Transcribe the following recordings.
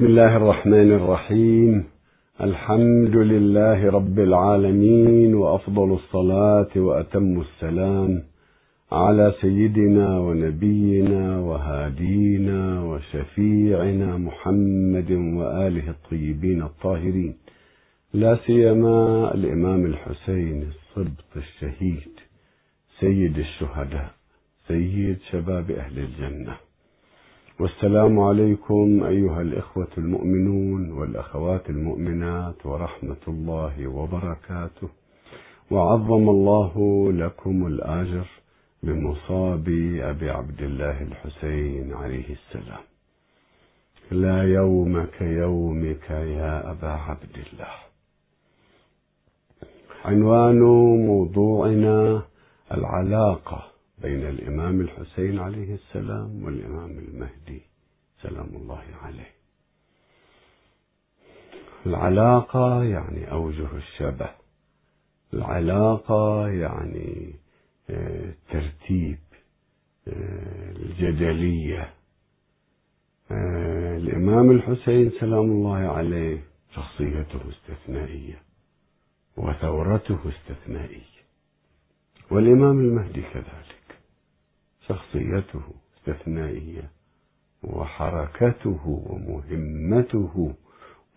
بسم الله الرحمن الرحيم. الحمد لله رب العالمين وأفضل الصلاة وأتم السلام على سيدنا ونبينا وهادينا وشفيعنا محمد وآله الطيبين الطاهرين. لا سيما الإمام الحسين الصبط الشهيد سيد الشهداء سيد شباب أهل الجنة. والسلام عليكم أيها الإخوة المؤمنون والأخوات المؤمنات ورحمة الله وبركاته. وعظم الله لكم الأجر بمصاب أبي عبد الله الحسين عليه السلام. لا يوم كيومك يا أبا عبد الله. عنوان موضوعنا العلاقة. بين الإمام الحسين عليه السلام والإمام المهدي سلام الله عليه. العلاقة يعني أوجه الشبه. العلاقة يعني ترتيب الجدلية. الإمام الحسين سلام الله عليه شخصيته استثنائية وثورته استثنائية والإمام المهدي كذلك. شخصيته استثنائية وحركته ومهمته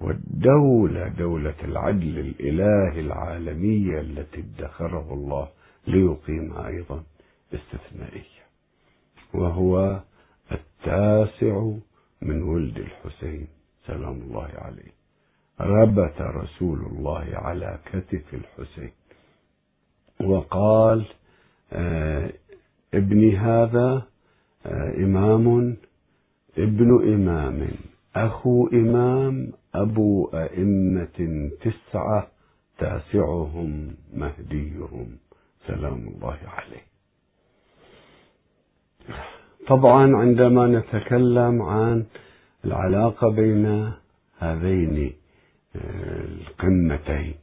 والدولة دولة العدل الإلهي العالمية التي ادخره الله ليقيمها أيضا استثنائية وهو التاسع من ولد الحسين سلام الله عليه. ربت رسول الله على كتف الحسين. وقال آه ابني هذا إمام ابن إمام. أخو إمام أبو أئمة تسعة تاسعهم مهديهم. سلام الله عليه. طبعا عندما نتكلم عن العلاقة بين هذين القمتين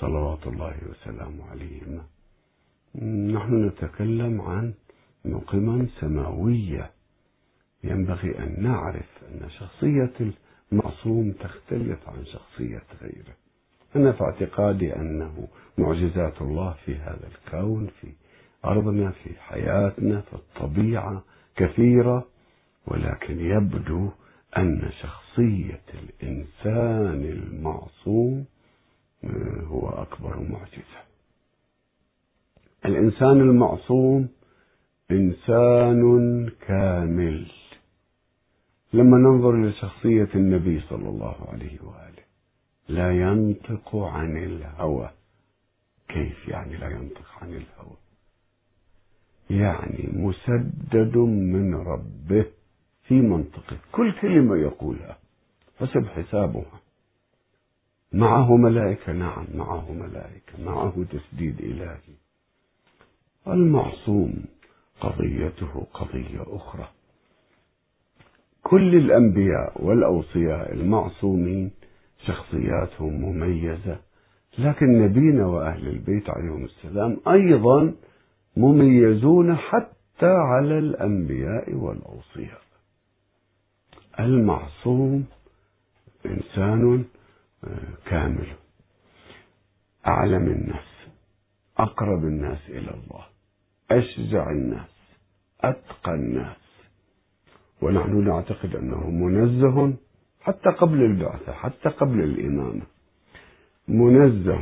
صلوات الله وسلامه عليهما. نحن نتكلم عن قمم سماوية. ينبغي أن نعرف أن شخصية المعصوم تختلف عن شخصية غيره. أنا في اعتقادي أنه معجزات الله في هذا الكون في أرضنا في حياتنا في الطبيعة كثيرة ولكن يبدو أن شخصية الإنسان المعصوم هو أكبر معجزة. الإنسان المعصوم إنسان كامل. لما ننظر لشخصية النبي صلى الله عليه وآله لا ينطق عن الهوى. كيف يعني لا ينطق عن الهوى؟ يعني مسدد من ربه في منطقه. كل كلمة يقولها حسب حسابها. معه ملائكة نعم معه ملائكة معه تسديد إلهي. المعصوم قضيته قضية أخرى. كل الأنبياء والأوصياء المعصومين شخصياتهم مميزة لكن نبينا وأهل البيت عليهم السلام أيضا مميزون حتى على الأنبياء والأوصياء. المعصوم إنسان كامل أعلم الناس أقرب الناس إلى الله. أشجع الناس أتقى الناس. ونحن نعتقد أنه منزه حتى قبل البعثة حتى قبل الإمامة. منزه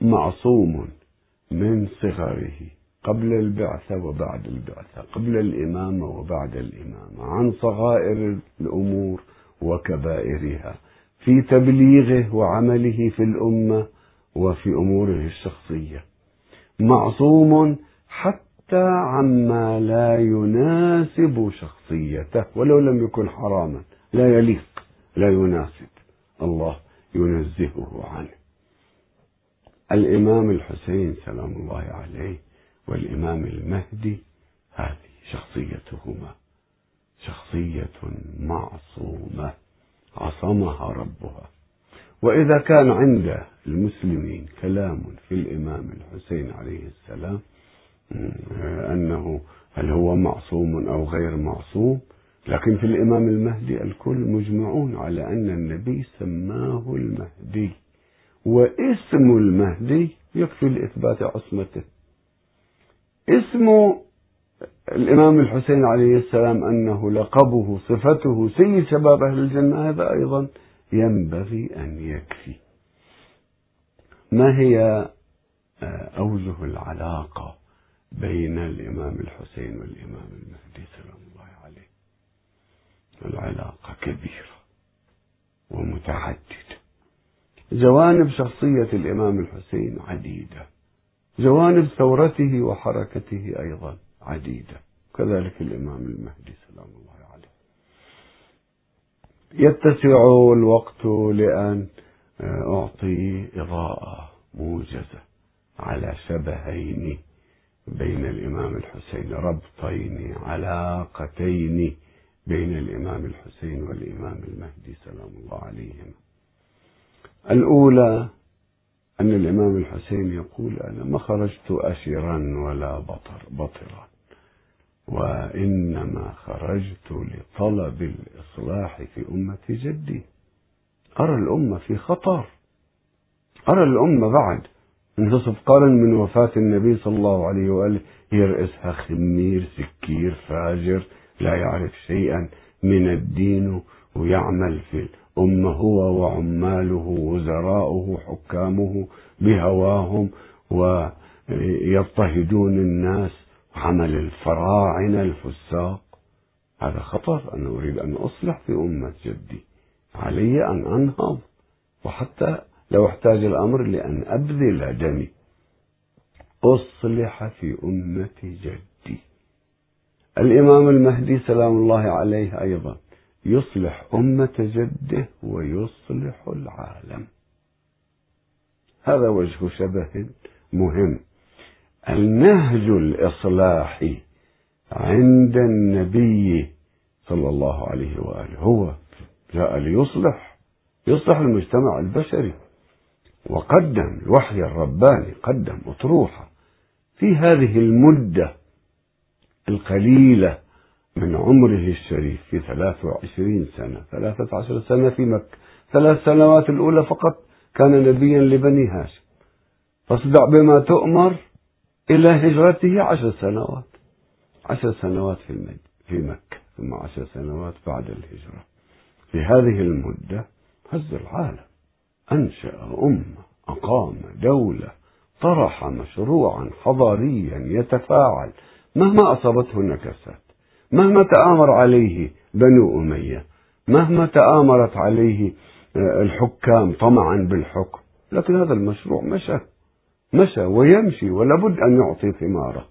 معصوم من صغره قبل البعثة وبعد البعثة قبل الإمامة وبعد الإمامة عن صغائر الأمور وكبائرها في تبليغه وعمله في الأمة وفي أموره الشخصية. معصوم حتى عما لا يناسب شخصيته ولو لم يكن حراما لا يليق لا يناسب. الله ينزهه عنه. الإمام الحسين سلام الله عليه والإمام المهدي هذه شخصيتهما. شخصية معصومة عصمها ربها. وإذا كان عند المسلمين كلام في الإمام الحسين عليه السلام أنه هل هو معصوم أو غير معصوم. لكن في الإمام المهدي الكل مجمعون على أن النبي سماه المهدي واسم المهدي يكفي لإثبات عصمته. اسم الإمام الحسين عليه السلام أنه لقبه صفته سيد شباب أهل الجنة هذا أيضا ينبغي أن يكفي. ما هي آه، أوجه العلاقة؟ بين الإمام الحسين والإمام المهدي سلام الله عليه العلاقة كبيرة ومتعددة. جوانب شخصية الإمام الحسين عديدة. جوانب ثورته وحركته أيضا عديدة. كذلك الإمام المهدي سلام الله عليه يتسع الوقت لأن أعطي إضاءة موجزة على شبهين بين الإمام الحسين ربطين علاقتين بين الإمام الحسين والإمام المهدي سلام الله عليهما الأولى أن الإمام الحسين يقول أنا ما خرجت أشرا ولا بطر بطرا وإنما خرجت لطلب الإصلاح في أمة جدي. أرى الأمة في خطر. أرى الأمة بعد انتصف قرن من وفاة النبي صلى الله عليه وآله يرأسها خمير سكير فاجر لا يعرف شيئا من الدين ويعمل في الأمة هو وعماله وزراؤه حكامه بهواهم ويضطهدون الناس عمل الفراعنة الفساق. هذا خطر أنا أريد أن أصلح في أمة جدي علي أن أنهض وحتى لو احتاج الأمر لأن أبذل دمي. أصلح في أمة جدي. الإمام المهدي سلام الله عليه أيضا. يصلح أمة جده ويصلح العالم. هذا وجه شبه مهم. النهج الإصلاحي عند النبي صلى الله عليه وآله هو جاء ليصلح يصلح المجتمع البشري. وقدم الوحي الرباني قدم أطروحة في هذه المدة القليلة من عمره الشريف في 23 سنة 13 سنة في مكة ثلاث سنوات الأولى فقط كان نبيا لبني هاشم. فاصدع بما تؤمر إلى هجرته عشر سنوات عشر سنوات في في مكة ثم عشر سنوات بعد الهجرة. في هذه المدة هز العالم. أنشأ أمة أقام دولة طرح مشروعا حضاريا يتفاعل. مهما أصابته النكسات مهما تآمر عليه بنو أمية مهما تآمرت عليه آه، الحكام طمعا بالحكم. لكن هذا المشروع مشى مشى ويمشي ولابد أن يعطي ثماره.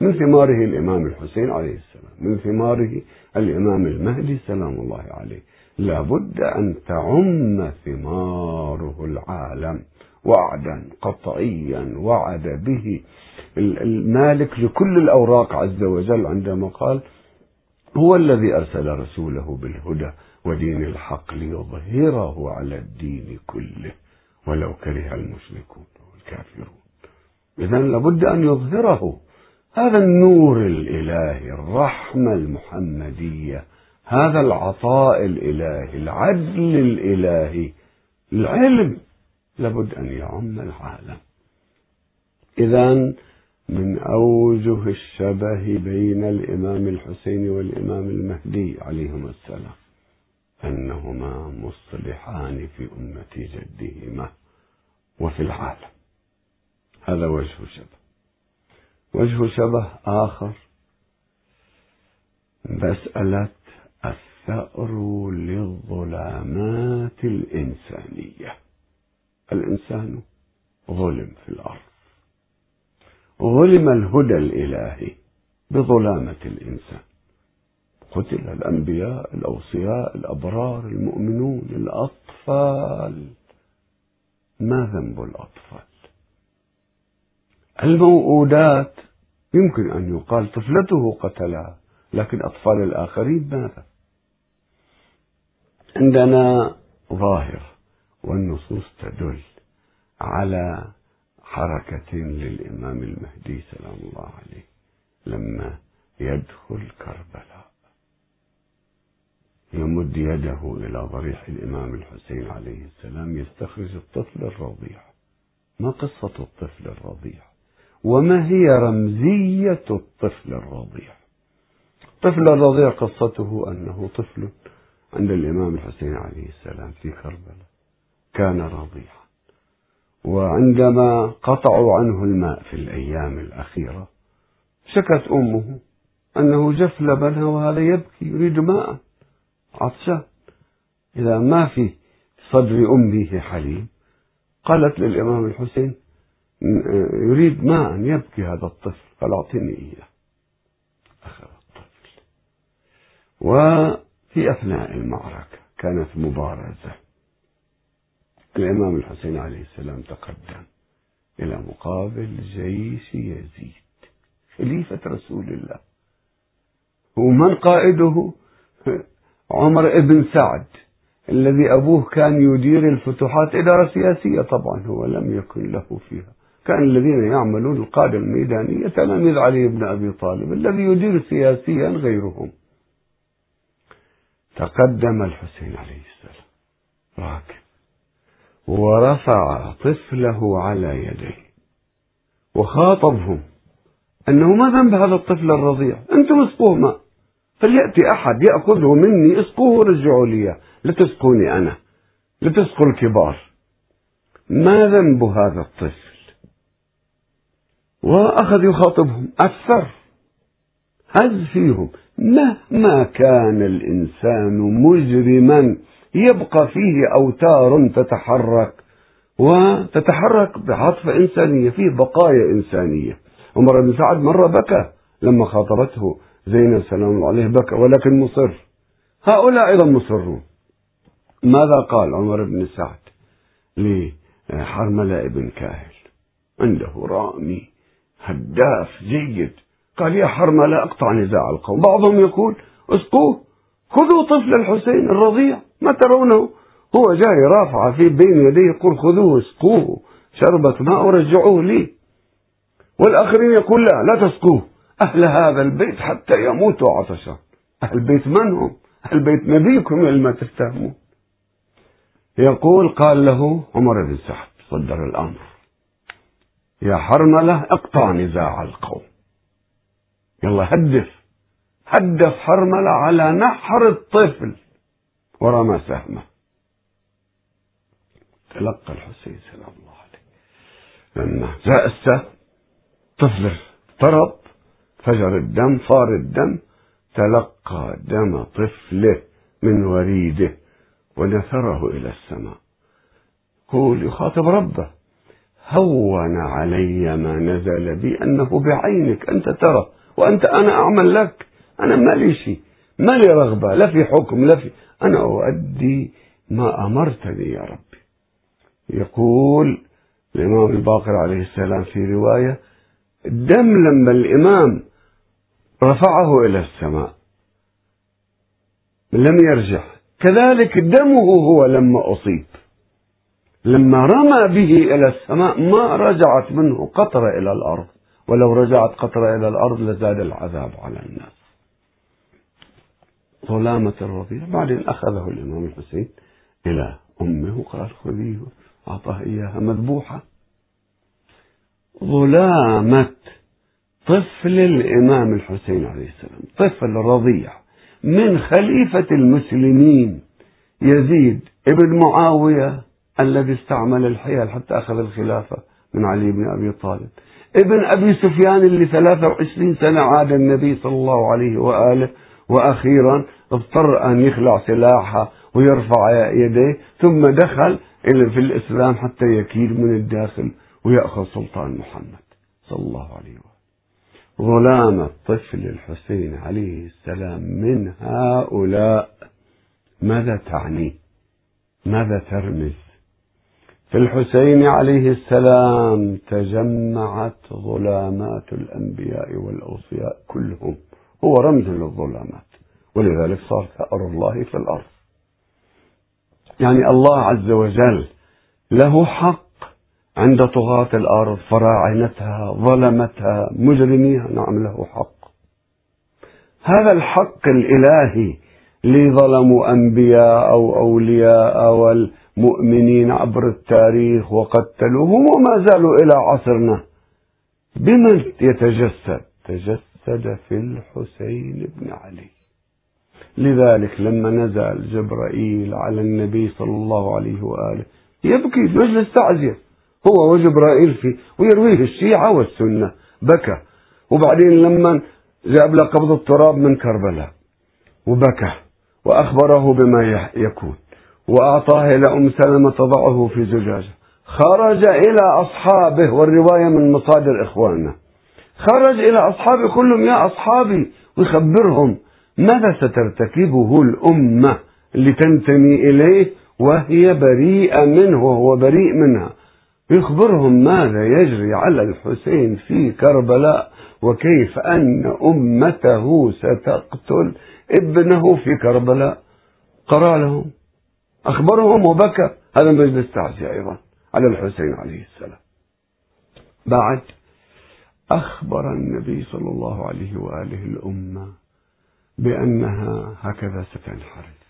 من ثماره الإمام الحسين عليه السلام من ثماره الإمام المهدي سلام الله عليه. لابد أن تعم ثماره العالم وعدا قطعيا وعد به. المالك لكل الأوراق عز وجل عندما قال هو الذي أرسل رسوله بالهدى ودين الحق ليظهره على الدين كله ولو كره المشركون والكافرون. إذا لابد أن يظهره. هذا النور الإلهي الرحمة المحمدية هذا العطاء الإلهي العدل الإلهي العلم لابد أن يعم العالم. إذا من أوجه الشبه بين الإمام الحسين والإمام المهدي عليهما السلام أنهما مصلحان في أمة جدهما وفي العالم. هذا وجه شبه وجه شبه آخر مسألة الثأر للظلامات الإنسانية. الإنسان ظلم في الأرض. ظلم الهدى الإلهي بظلامة الإنسان. قتل الأنبياء الأوصياء الأبرار المؤمنون الأطفال. ما ذنب الأطفال؟ الموؤودات. يمكن أن يقال طفلته قتلها لكن أطفال الآخرين ماذا؟ عندنا ظاهر والنصوص تدل على حركة للإمام المهدي سلام الله عليه لما يدخل كربلاء. يمد يده إلى ضريح الإمام الحسين عليه السلام يستخرج الطفل الرضيع. ما قصة الطفل الرضيع؟ وما هي رمزية الطفل الرضيع؟ الطفل الرضيع قصته أنه طفل عند الإمام الحسين عليه السلام في كربلاء كان رضيعا. وعندما قطعوا عنه الماء في الأيام الأخيرة شكت أمه أنه جف لبنها وهذا يبكي يريد ماء. عطشان إذا ما في صدر أمه حليب قالت للإمام الحسين يريد ماء يبكي هذا الطفل قال أعطني إياه. أخذ الطفل. وفي أثناء المعركة كانت مبارزة. الإمام الحسين عليه السلام تقدم إلى مقابل جيش يزيد خليفة رسول الله. ومن قائده؟ عمر بن سعد الذي أبوه كان يدير الفتوحات إدارة سياسية طبعا هو لم يكن له فيها. كان الذين يعملون القادة الميدانية تلاميذ علي بن أبي طالب الذي يدير سياسيا غيرهم. تقدم الحسين عليه السلام. راكب. ورفع طفله على يديه. وخاطبهم. أنه ما ذنب هذا الطفل الرضيع. أنتم اسقوه ماء فليأتي أحد يأخذه مني. اسقوه ورجعوا لي لا تسقوني أنا. لا تسقوا الكبار. ما ذنب هذا الطفل؟ وأخذ يخاطبهم. أثر هز فيهم مهما كان الإنسان مجرما يبقى فيه أوتار تتحرك وتتحرك بعطف إنسانية فيه بقايا إنسانية. عمر بن سعد مرة بكى لما خاطبته زينب سلام الله عليه بكى ولكن مصر. هؤلاء أيضا مصرون. ماذا قال عمر بن سعد لحرملة بن كاهل؟ عنده رامي هداف جيد. قال يا حرملة أقطع نزاع القوم. بعضهم يقول اسقوه خذوا طفل الحسين الرضيع ما ترونه؟ هو جاي رافع في بين يديه يقول خذوه اسقوه شربة ماء ورجعوه لي. والآخرين يقول لا لا تسقوه. أهل هذا البيت حتى يموتوا عطشا أهل بيت من هم؟ أهل بيت نبيكم لما تفتهمون يقول قال له عمر بن سعد صدر الأمر. يا حرملة أقطع نزاع القوم. يلا هدف. هدف حرملة على نحر الطفل. ورمى سهمه. تلقى الحسين سلام الله عليه. لما جاء السهم طفل اضطرب. فجر الدم صار الدم. تلقى دم طفله من وريده. ونثره إلى السماء. قول يخاطب ربه. هون علي ما نزل بي أنه بعينك. أنت ترى وأنت أنا أعمل لك. أنا ما لي شيء. ما لي رغبة. لا في حكم لا في. أنا أؤدي ما أمرتني يا ربي. يقول الإمام الباقر عليه السلام في رواية الدم لما الإمام رفعه إلى السماء لم يرجع. كذلك دمه هو لما أصيب. لما رمى به إلى السماء ما رجعت منه قطرة إلى الأرض. ولو رجعت قطرة إلى الأرض لزاد العذاب على الناس. ظلامة الرضيع بعدين أخذه الإمام الحسين إلى أمه وقال خذيه أعطاه إياها مذبوحة. ظلامة طفل الإمام الحسين عليه السلام طفل رضيع من خليفة المسلمين يزيد ابن معاوية الذي استعمل الحيل حتى أخذ الخلافة من علي بن أبي طالب. ابن أبي سفيان اللي 23 سنة عاد النبي صلى الله عليه وآله وأخيرا اضطر أن يخلع سلاحه ويرفع يديه ثم دخل في الإسلام حتى يكيد من الداخل ويأخذ سلطان محمد صلى الله عليه وسلم ظلام الطفل الحسين عليه السلام من هؤلاء ماذا تعني؟ ماذا ترمز؟ في الحسين عليه السلام تجمعت ظلامات الأنبياء والأوصياء كلهم. هو رمز للظلامات ولذلك صار ثأر الله في الأرض. يعني الله عز وجل له حق عند طغاة الأرض فراعنتها ظلمتها مجرميها نعم له حق. هذا الحق الإلهي اللي ظلموا أنبياء أو أولياء والمؤمنين عبر التاريخ وقتلوهم وما زالوا إلى عصرنا. بمن يتجسد؟ تجسد في الحسين بن علي. لذلك لما نزل جبرائيل على النبي صلى الله عليه وآله يبكي في مجلس تعزية هو وجبرائيل فيه ويرويه الشيعة والسنة. بكى. وبعدين لما جاب له قبض التراب من كربلاء وبكى. وأخبره بما يكون. وأعطاه إلى أم سلمة تضعه في زجاجة. خرج إلى أصحابه والرواية من مصادر إخواننا خرج إلى أصحابه كلهم يا أصحابي ويخبرهم ماذا سترتكبه الأمة لتنتمي إليه وهي بريئة منه وهو بريء منها. يخبرهم ماذا يجري على الحسين في كربلاء وكيف أن أمته ستقتل ابنه في كربلاء. قرأ لهم. أخبرهم وبكى هذا مجلس تعزية أيضا على الحسين عليه السلام. بعد أخبر النبي صلى الله عليه وآله الأمة بأنها هكذا ستنحرف.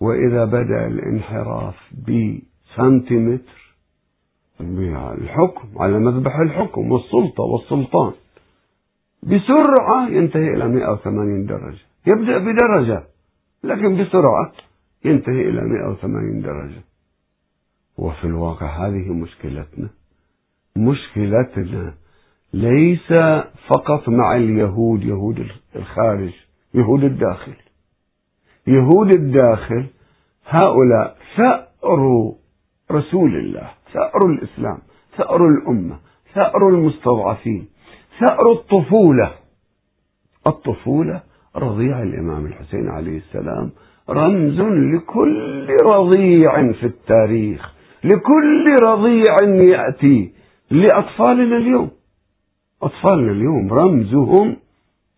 وإذا بدأ الانحراف بسنتيمتر الحكم على مذبح الحكم والسلطة والسلطان بسرعة ينتهي إلى 180 درجة. يبدأ بدرجة لكن بسرعة. ينتهي إلى 180 درجة. وفي الواقع هذه مشكلتنا. مشكلتنا ليس فقط مع اليهود يهود الخارج يهود الداخل. يهود الداخل هؤلاء ثأر رسول الله ثأر الإسلام ثأر الأمة ثأر المستضعفين ثأر الطفولة. الطفولة رضيع الإمام الحسين عليه السلام رمز لكل رضيع في التاريخ لكل رضيع يأتي لأطفالنا اليوم. أطفالنا اليوم رمزهم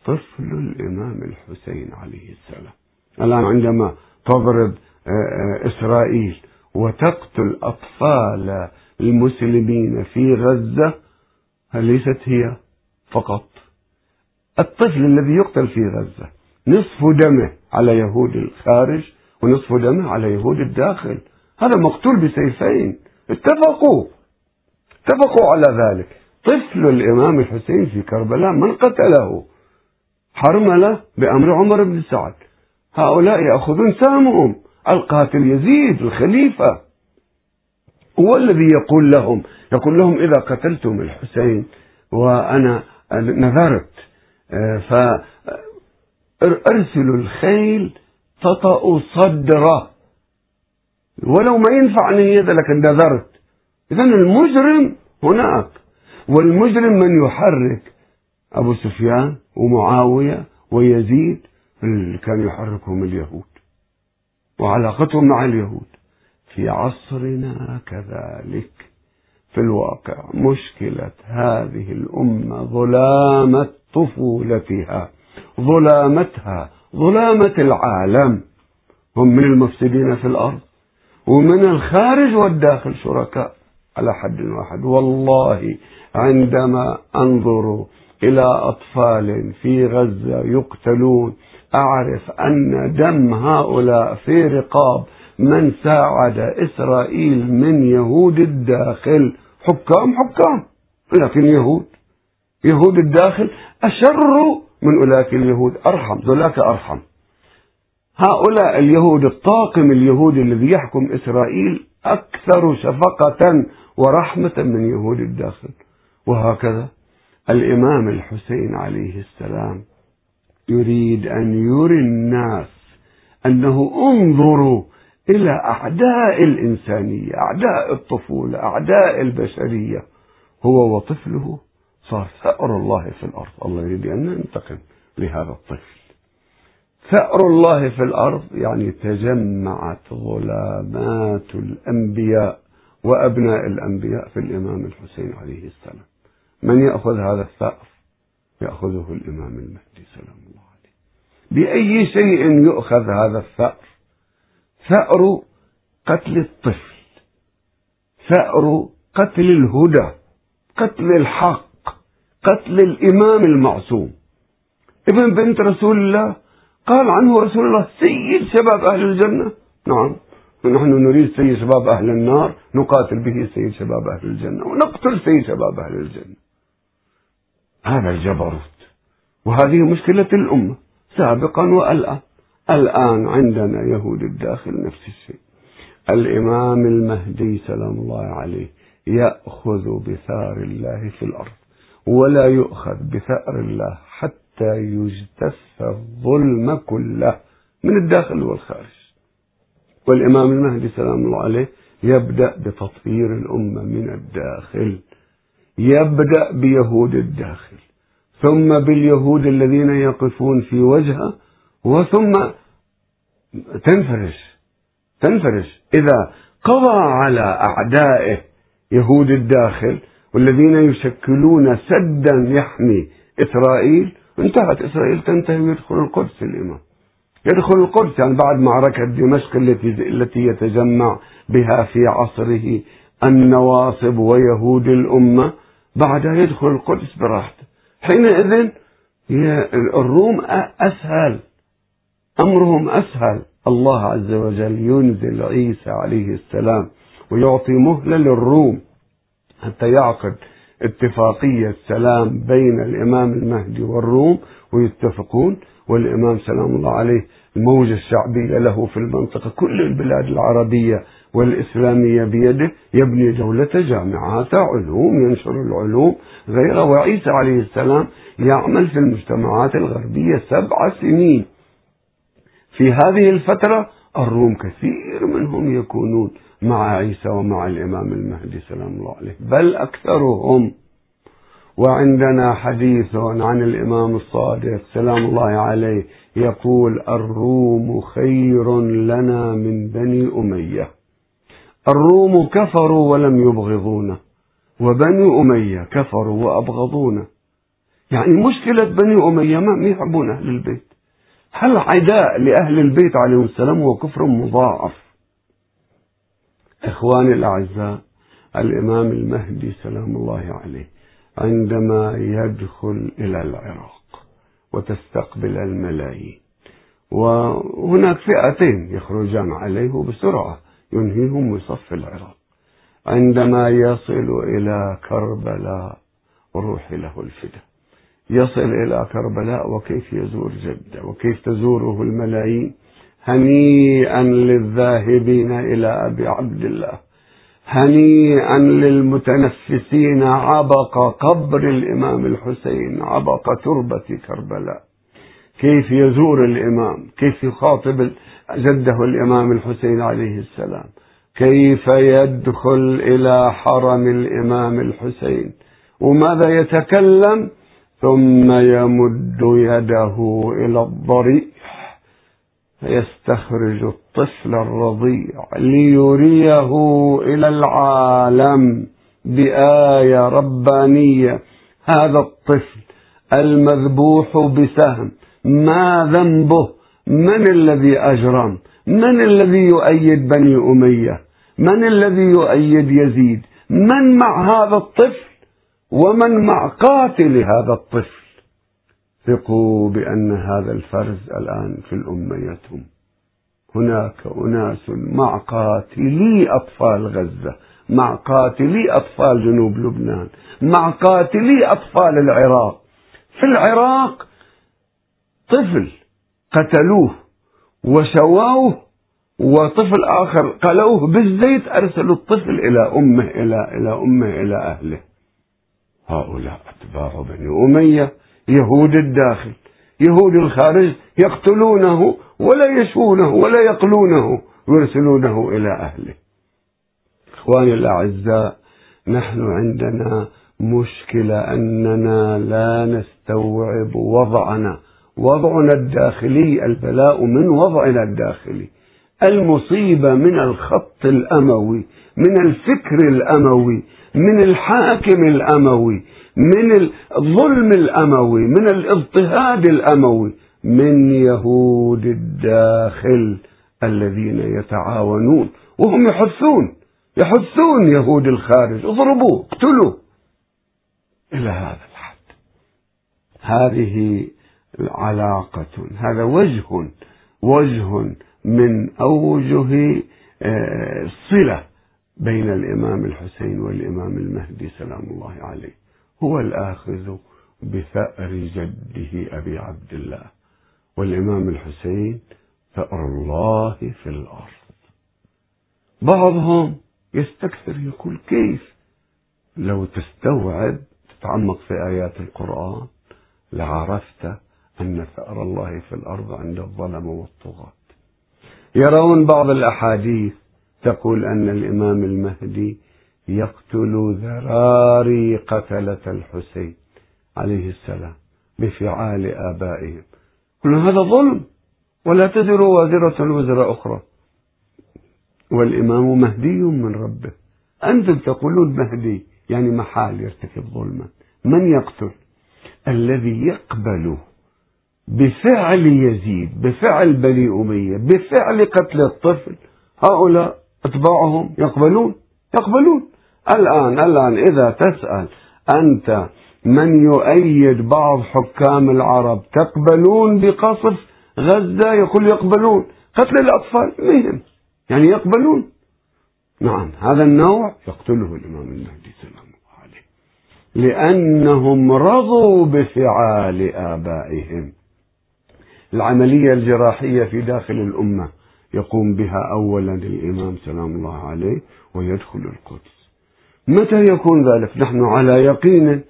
طفل الإمام الحسين عليه السلام. الآن عندما تضرب آه، آه، إسرائيل وتقتل أطفال المسلمين في غزة ليست هي فقط؟ الطفل الذي يقتل في غزة نصف دمه على يهود الخارج ونصف دمه على يهود الداخل. هذا مقتول بسيفين. اتفقوا. اتفقوا على ذلك. طفل الإمام الحسين في كربلاء من قتله؟ حرملة بأمر عمر بن سعد. هؤلاء يأخذون سامهم. القاتل يزيد الخليفة. هو الذي يقول لهم يقول لهم إذا قتلتم الحسين وأنا نذرت فأرسلوا الخيل تطأ صدره ولو ما ينفع نية لكن نذرت. إذا المجرم هناك. والمجرم من يحرك؟ أبو سفيان ومعاوية ويزيد. اللي كان يحركهم اليهود. وعلاقتهم مع اليهود. في عصرنا كذلك. في الواقع مشكلة هذه الأمة ظلامة طفولتها ظلامتها ظلامة العالم. هم من المفسدين في الأرض ومن الخارج والداخل شركاء على حد واحد. والله عندما أنظر إلى أطفال في غزة يقتلون أعرف أن دم هؤلاء في رقاب من ساعد إسرائيل من يهود الداخل. حكام حكام لكن يهود يهود الداخل أشر من أولئك اليهود أرحم ذولاك أرحم. هؤلاء اليهود الطاقم اليهودي الذي يحكم إسرائيل أكثر شفقة ورحمة من يهود الداخل. وهكذا الإمام الحسين عليه السلام يريد أن يري الناس أنه انظروا إلى أعداء الإنسانية أعداء الطفولة أعداء البشرية هو وطفله صار ثأر الله في الأرض. الله يريد أن ننتقم لهذا الطفل. ثأر الله في الأرض يعني تجمعت ظلامات الأنبياء وأبناء الأنبياء في الإمام الحسين عليه السلام. من يأخذ هذا الثأر؟ يأخذه الإمام المهدي سلام الله عليه بأي شيء يؤخذ هذا الثأر؟ ثأر قتل الطفل. ثأر قتل الهدى. قتل الحق. قتل الإمام المعصوم. ابن بنت رسول الله قال عنه رسول الله سيد شباب أهل الجنة. نعم نحن نريد سيد شباب أهل النار نقاتل به سيد شباب أهل الجنة ونقتل سيد شباب أهل الجنة. هذا الجبروت. وهذه مشكلة الأمة سابقا والآن. الآن عندنا يهود الداخل نفس الشيء. الإمام المهدي سلام الله عليه يأخذ بثار الله في الأرض. ولا يؤخذ بثأر الله حتى يجتث الظلم كله من الداخل والخارج. والإمام المهدي سلام الله عليه يبدأ بتطهير الأمة من الداخل يبدأ بيهود الداخل ثم باليهود الذين يقفون في وجهه وثم تنفرش تنفرش. إذا قضى على أعدائه يهود الداخل والذين يشكلون سدا يحمي إسرائيل. انتهت إسرائيل تنتهي ويدخل القدس الإمام. يدخل القدس يعني بعد معركة دمشق التي التي يتجمع بها في عصره النواصب ويهود الأمة بعدها يدخل القدس براحته. حينئذ الروم أسهل. أمرهم أسهل. الله عز وجل ينزل عيسى عليه السلام ويعطي مهلة للروم. حتى يعقد اتفاقية سلام بين الإمام المهدي والروم ويتفقون والإمام سلام الله عليه الموجة الشعبية له في المنطقة كل البلاد العربية والإسلامية بيده يبني دولة جامعات علوم ينشر العلوم غيره وعيسى عليه السلام يعمل في المجتمعات الغربية سبع سنين. في هذه الفترة الروم كثير منهم يكونون. مع عيسى ومع الإمام المهدي سلام الله عليه. بل أكثرهم وعندنا حديث عن الإمام الصادق سلام الله عليه يقول الروم خير لنا من بني أمية. الروم كفروا ولم يبغضونا وبني أمية كفروا وأبغضونا. يعني مشكلة بني أمية ما يحبون أهل البيت. هل عداء لأهل البيت عليهم السلام هو كفر مضاعف؟ إخواني الأعزاء الإمام المهدي سلام الله عليه عندما يدخل إلى العراق وتستقبل الملايين. وهناك فئتين يخرجان عليه بسرعة ينهيهم ويصفي العراق. عندما يصل إلى كربلاء وروح له الفدا يصل إلى كربلاء وكيف يزور جدة وكيف تزوره الملايين؟ هنيئا للذاهبين إلى أبي عبد الله. هنيئا للمتنفسين عبق قبر الإمام الحسين عبق تربة كربلاء. كيف يزور الإمام؟ كيف يخاطب جده الإمام الحسين عليه السلام؟ كيف يدخل إلى حرم الإمام الحسين؟ وماذا يتكلم؟ ثم يمد يده إلى الضريح فيستخرج الطفل الرضيع ليريه إلى العالم بآية ربانية. هذا الطفل المذبوح بسهم ما ذنبه؟ من الذي أجرم؟ من الذي يؤيد بني أمية؟ من الذي يؤيد يزيد؟ من مع هذا الطفل؟ ومن مع قاتل هذا الطفل؟ ثقوا بأن هذا الفرز الآن في الأمة يتم هناك أناس مع قاتلي أطفال غزة مع قاتلي أطفال جنوب لبنان مع قاتلي أطفال العراق. في العراق طفل قتلوه وشووه وطفل آخر قلوه بالزيت أرسلوا الطفل إلى أمه إلى إلى أمه إلى أهله. هؤلاء أتباع بني أمية. يهود الداخل يهود الخارج يقتلونه ولا يشوونه ولا يقلونه ويرسلونه إلى أهله. إخواني الأعزاء نحن عندنا مشكلة أننا لا نستوعب وضعنا. وضعنا الداخلي البلاء من وضعنا الداخلي. المصيبة من الخط الأموي من الفكر الأموي من الحاكم الأموي من الظلم الأموي من الاضطهاد الأموي من يهود الداخل الذين يتعاونون وهم يحثون يحثون يهود الخارج اضربوا اقتلوا. إلى هذا الحد. هذه علاقة هذا وجه وجه من أوجه الصلة آه، بين الإمام الحسين والإمام المهدي سلام الله عليه. هو الآخذ بثأر جده أبي عبد الله والإمام الحسين ثأر الله في الأرض. بعضهم يستكثر يقول كيف؟ لو تستوعب تتعمق في آيات القرآن لعرفت أن ثأر الله في الأرض عند الظلم والطغاة. يرون بعض الأحاديث تقول أن الإمام المهدي يقتل ذراري قتلة الحسين عليه السلام بفعال آبائهم. قلنا هذا ظلم ولا تزر وازرة وزر أخرى. والإمام مهدي من ربه. أنتم تقولون مهدي يعني محال يرتكب ظلما. من يقتل؟ الذي يقبل بفعل يزيد بفعل بني أمية بفعل قتل الطفل. هؤلاء أتباعهم يقبلون يقبلون. الآن الآن إذا تسأل أنت من يؤيد بعض حكام العرب تقبلون بقصف غزة؟ يقول يقبلون. قتل الأطفال. مهم. يعني يقبلون. نعم هذا النوع يقتله الإمام المهدي سلام الله عليه لأنهم رضوا بفعال آبائهم. العملية الجراحية في داخل الأمة يقوم بها أولا الإمام سلام الله عليه ويدخل القدس. متى يكون ذلك؟ نحن على يقين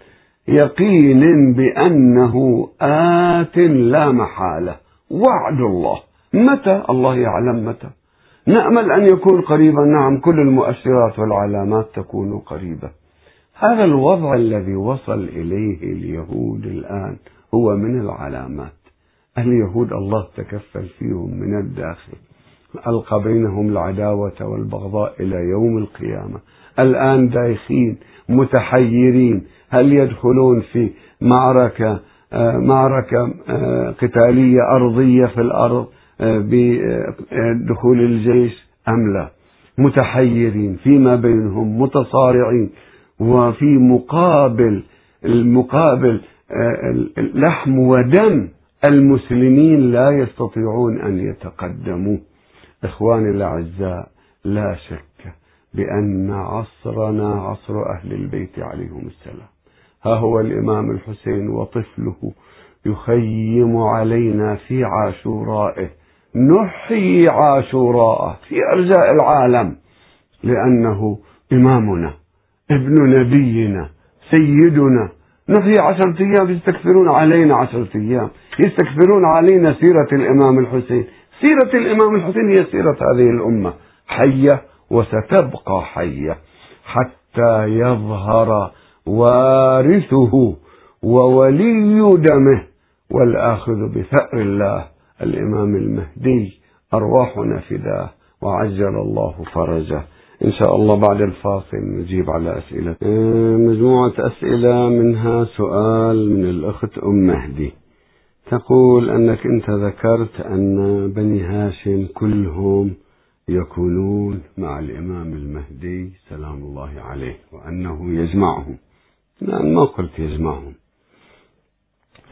يقين بأنه آت لا محالة. وعد الله. متى؟ الله يعلم متى. نأمل أن يكون قريبا. نعم كل المؤشرات والعلامات تكون قريبة. هذا الوضع الذي وصل إليه اليهود الآن هو من العلامات. اليهود الله تكفل فيهم من الداخل. ألقى بينهم العداوة والبغضاء إلى يوم القيامة. الآن دايخين متحيرين. هل يدخلون في معركة آه، معركة آه، قتالية أرضية في الأرض آه، بدخول الجيش أم لا؟ متحيرين فيما بينهم متصارعين وفي مقابل المقابل لحم ودم المسلمين لا يستطيعون أن يتقدموا. إخواني الأعزاء لا شك بأن عصرنا عصر أهل البيت عليهم السلام. ها هو الإمام الحسين وطفله يخيم علينا في عاشورائه. نحيي عاشوراءه في أرجاء العالم لأنه إمامنا ابن نبينا سيدنا. نحيي عشرة أيام يستكثرون علينا عشرة أيام. يستكثرون علينا سيرة الإمام الحسين. سيرة الإمام الحسين هي سيرة هذه الأمة. حية وستبقى حية حتى يظهر وارثه وولي دمه والآخذ بثأر الله الإمام المهدي أرواحنا فداه وعجل الله فرجه. إن شاء الله بعد الفاصل نجيب على أسئلة. مجموعة أسئلة منها سؤال من الأخت أم مهدي. تقول أنك أنت ذكرت أن بني هاشم كلهم يكونون مع الإمام المهدي سلام الله عليه وأنه يجمعهم. لا ما قلت يجمعهم.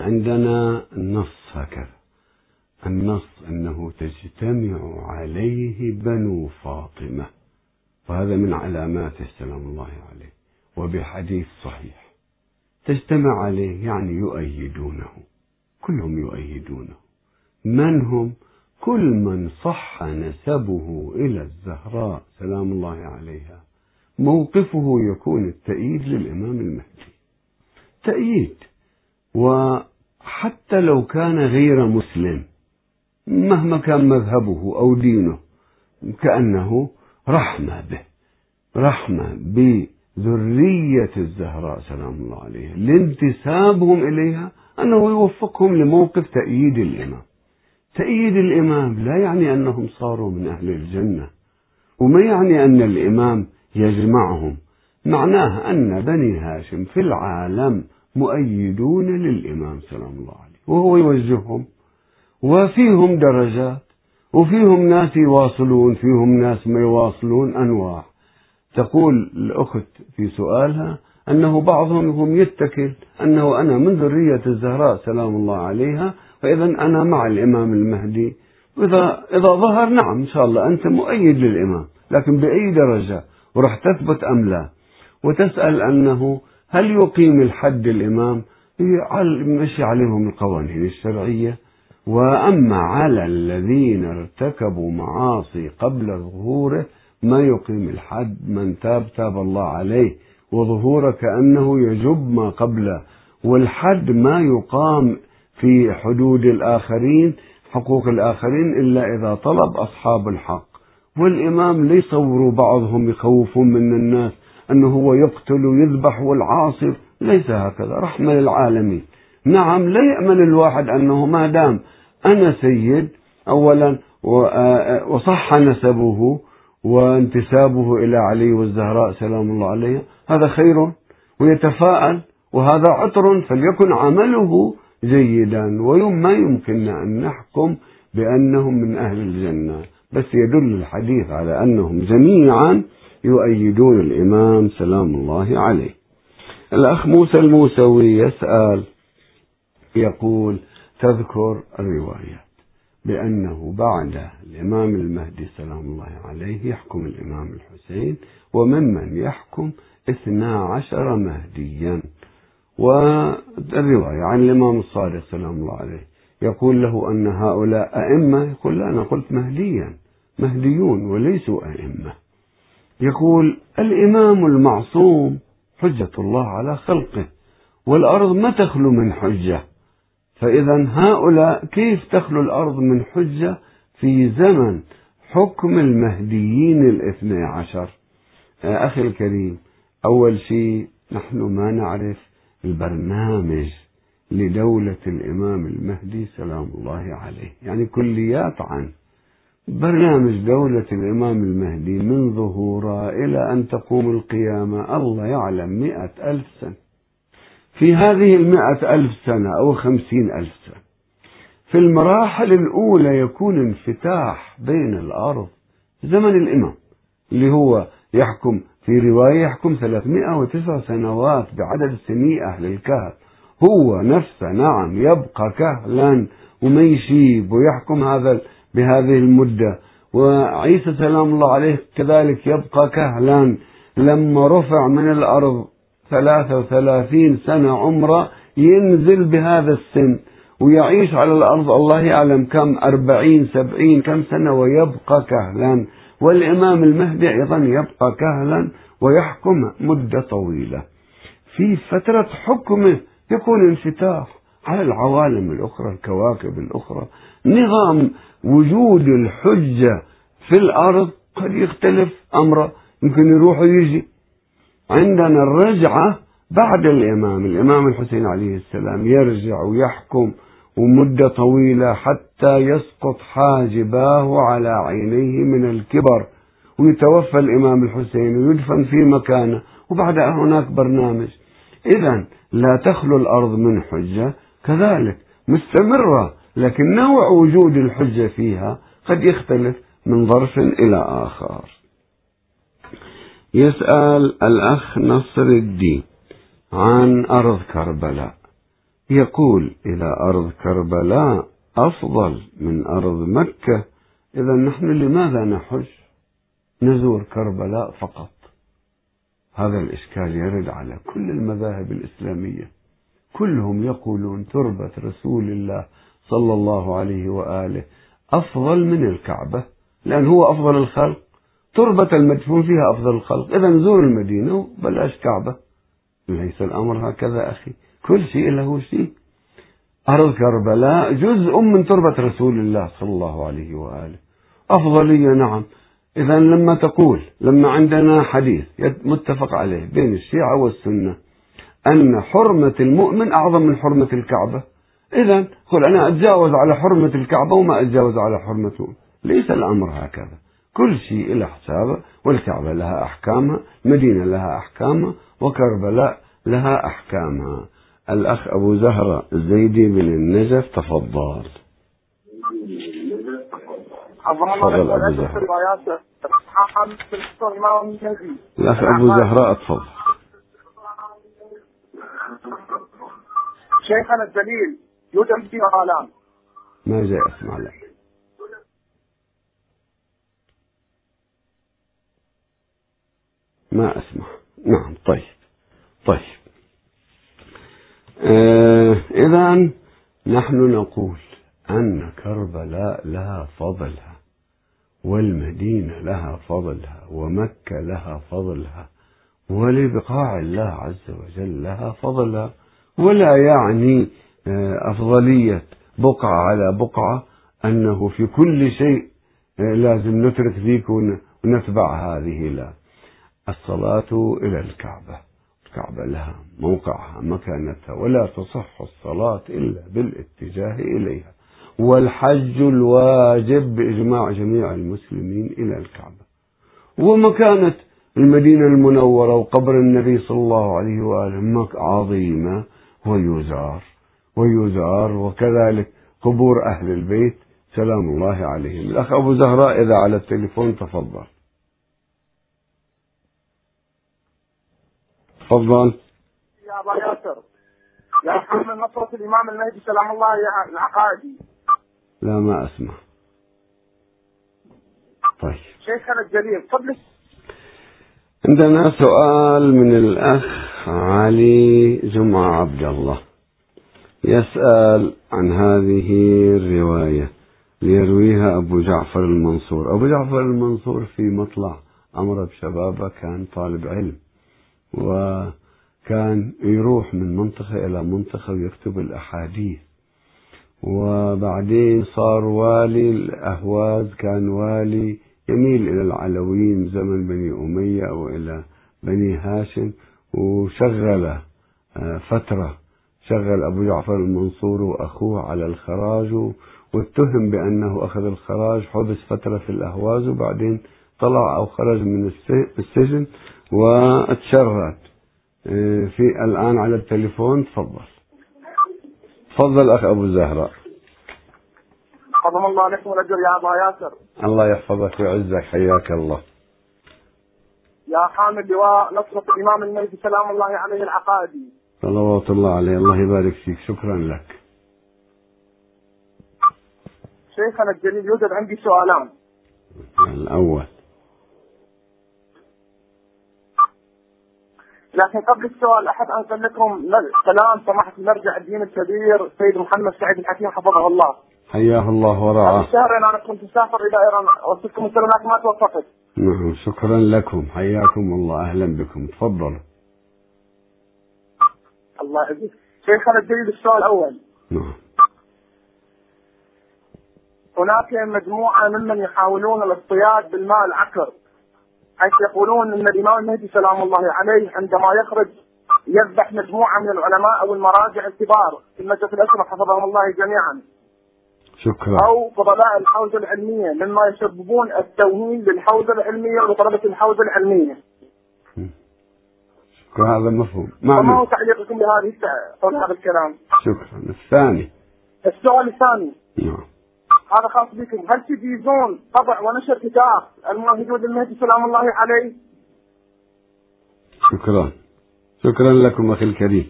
عندنا النص هكذا. النص أنه تجتمع عليه بنو فاطمة. وهذا من علاماته سلام الله عليه. وبحديث صحيح. تجتمع عليه يعني يؤيدونه. كلهم يؤيدونه. من هم؟ كل من صح نسبه إلى الزهراء سلام الله عليها. موقفه يكون التأييد للإمام المهدي. تأييد. وحتى لو كان غير مسلم مهما كان مذهبه أو دينه كأنه رحمة به. رحمة بذرية الزهراء سلام الله عليها. لانتسابهم إليها أنه يوفقهم لموقف تأييد الإمام. تأييد الإمام لا يعني أنهم صاروا من أهل الجنة وما يعني أن الإمام يجمعهم. معناه أن بني هاشم في العالم مؤيدون للإمام سلام الله عليه وهو يوجههم وفيهم درجات وفيهم ناس يواصلون فيهم ناس ما يواصلون أنواع. تقول الأخت في سؤالها أنه بعضهم هم يتكل أنه أنا من ذرية الزهراء سلام الله عليها فإذا أنا مع الإمام المهدي. وإذا إذا ظهر نعم إن شاء الله أنت مؤيد للإمام لكن بأي درجة؟ وراح تثبت أم لا؟ وتسأل أنه هل يقيم الحد الإمام؟ مشي عليهم القوانين الشرعية. وأما على الذين ارتكبوا معاصي قبل ظهوره ما يقيم الحد من تاب تاب الله عليه وظهوره كأنه يجب ما قبله. والحد ما يقام في حدود الآخرين حقوق الآخرين إلا إذا طلب أصحاب الحق. والإمام ليصوروا بعضهم يخوفون من الناس أنه هو يقتل ويذبح والعاصر ليس هكذا رحمة للعالمين. نعم لا يأمن الواحد أنه ما دام أنا سيد أولا وصح نسبه وانتسابه إلى علي والزهراء سلام الله عليه هذا خير ويتفاءل وهذا عطر فليكن عمله جيدا. وما يمكننا أن نحكم بأنهم من أهل الجنة. بس يدل الحديث على أنهم جميعا يؤيدون الإمام سلام الله عليه. الأخ موسى الموسوي يسأل يقول تذكر الروايات بأنه بعد الإمام المهدي سلام الله عليه يحكم الإمام الحسين وممن يحكم اثنا عشر مهديا. والرواية عن الإمام الصادق سلام الله عليه. يقول له أن هؤلاء أئمة يقول لا أنا قلت مهديا مهديون وليسوا أئمة. يقول الإمام المعصوم حجة الله على خلقه والأرض ما تخلو من حجة. فإذا هؤلاء كيف تخلو الأرض من حجة؟ في زمن حكم المهديين الاثني عشر. أخي الكريم أول شيء نحن ما نعرف البرنامج لدولة الإمام المهدي سلام الله عليه. يعني كليات عنه برنامج دولة الإمام المهدي من ظهوره إلى أن تقوم القيامة. الله يعلم مئة ألف سنة. في هذه المئة ألف سنة أو خمسين ألف سنة في المراحل الأولى يكون انفتاح بين الأرض زمن الإمام اللي هو يحكم في رواية يحكم 309 سنوات بعدد سني أهل الكهف. هو نفسه نعم يبقى كهلا وما يشيب ويحكم هذا بهذه المدة. وعيسى سلام الله عليه كذلك يبقى كهلا. لما رفع من الأرض ثلاثة وثلاثين سنة عمره ينزل بهذا السن ويعيش على الأرض الله يعلم كم أربعين سبعين كم سنة ويبقى كهلا. والإمام المهدي أيضا يبقى كهلا ويحكم مدة طويلة. في فترة حكمه يكون انفتاح على العوالم الأخرى الكواكب الأخرى. نظام وجود الحجة في الأرض قد يختلف أمره. يمكن يروح ويجي. عندنا الرجعة بعد الإمام. الإمام الحسين عليه السلام يرجع ويحكم ومدة طويلة حتى يسقط حاجباه على عينيه من الكبر ويتوفى الإمام الحسين ويدفن في مكانه وبعد هناك برنامج. إذا لا تخلو الأرض من حجة كذلك مستمرة لكن نوع وجود الحجة فيها قد يختلف من ظرف إلى آخر. يسأل الأخ نصر الدين عن أرض كربلاء. يقول إلى أرض كربلاء أفضل من أرض مكة. إذا نحن لماذا نحج؟ نزور كربلاء فقط. هذا الإشكال يرد على كل المذاهب الإسلامية. كلهم يقولون تربة رسول الله صلى الله عليه وآله أفضل من الكعبة لأن هو أفضل الخلق. تربة المدفون فيها أفضل الخلق. إذا زور المدينة وبلاش كعبة. ليس الأمر هكذا أخي. كل شيء له شيء. أرض كربلاء جزء من تربة رسول الله صلى الله عليه وآله. أفضلية نعم. إذا لما تقول لما عندنا حديث متفق عليه بين الشيعة والسنة أن حرمة المؤمن أعظم من حرمة الكعبة. إذا قل أنا أتجاوز على حرمة الكعبة وما أتجاوز على حرمته ليس الأمر هكذا. كل شيء إلى حسابه والكعبة لها أحكامها مدينة لها أحكامها وكربلاء لها أحكامها. الأخ أبو زهرة الزيدي من النجف تفضل. تفضل أبو زهرة. الأخ أبو زهراء تفضل شيخنا الدليل يوجد فيه آلام ما جاي أسمع لك. ما أسمع. نعم طيب. طيب. إذا نحن نقول أن كربلاء لها فضلها والمدينة لها فضلها ومكة لها فضلها ولبقاع الله عز وجل لها فضلها ولا يعني آه، أفضلية بقعة على بقعة أنه في كل شيء آه، لازم نترك ذيك ونتبع هذه لا. الصلاة إلى الكعبة. الكعبة لها موقعها مكانتها ولا تصح الصلاة إلا بالاتجاه إليها. والحج الواجب بإجماع جميع المسلمين إلى الكعبة. ومكانة المدينة المنورة وقبر النبي صلى الله عليه وآله عظيمة ويزار ويزار وكذلك قبور أهل البيت. سلام الله عليهم. الأخ أبو زهراء إذا على التليفون تفضل. تفضل. يا أبا ياسر. يا حامل نصرة الإمام المهدي سلام الله العقائدي. لا ما أسمع. طيب. شيخنا الجليل قبل عندنا سؤال من الأخ علي جمعة عبد الله. يسأل عن هذه الرواية. ليرويها أبو جعفر المنصور. أبو جعفر المنصور في مطلع أمر بشبابة كان طالب علم. وكان يروح من منطقة إلى منطقة ويكتب الأحاديث. وبعدين صار والي الأهواز كان والي يميل إلى العلويين زمن بني أمية وإلى بني هاشم وشغل آه، فترة شغل أبو جعفر المنصور وأخوه على الخراج واتهم بأنه أخذ الخراج حبس فترة في الأهواز وبعدين طلع أو خرج من السجن. واتشرد. آه، في الآن على التليفون تفضل. تفضل أخ أبو زهراء. حفظهم الله لكم الأجر يا أبا ياسر. الله يحفظك ويعزك حياك الله. يا حامل لواء نصرة الإمام المهدي سلام الله عليه العقائدي. صلوات الله عليه الله يبارك فيك شكرا لك. شيخنا الجليل يوجد عندي سؤالان. الأول. لكن قبل السؤال احب انقل لكم كلام سماحة المرجع الدين الكبير سيد محمد سعيد الحكيم حفظه الله. حياه الله ورعاه. شهرين أنا كنت مسافر إلى إيران وصلتكم السلامات ما توفقت. نعم شكرا لكم حياكم الله أهلا بكم تفضلوا. الله يعزك. شيخنا الجليل السؤال الأول. نعم. هناك مجموعة ممن يحاولون الاصطياد بالماء العكر حيث يقولون إن الإمام المهدي سلام الله عليه عندما يخرج يذبح مجموعة من العلماء أو المراجع الكبار في المجلس الاشرف حفظهم الله جميعا. شكرا. أو فضلاء الحوزة العلمية مما يسببون التوهين للحوزة العلمية وطلبه الحوزة العلمية. شكرا هذا مفهوم. ما هو تعليقكم بهذه هذا الكلام؟ شكرا. الثاني. السؤال الثاني. نعم. هذا خاص بكم. هل تجيزون طبع ونشر كتاب الموحدون المهدي سلام الله عليه؟ شكرا. شكرا لكم أخي الكريم.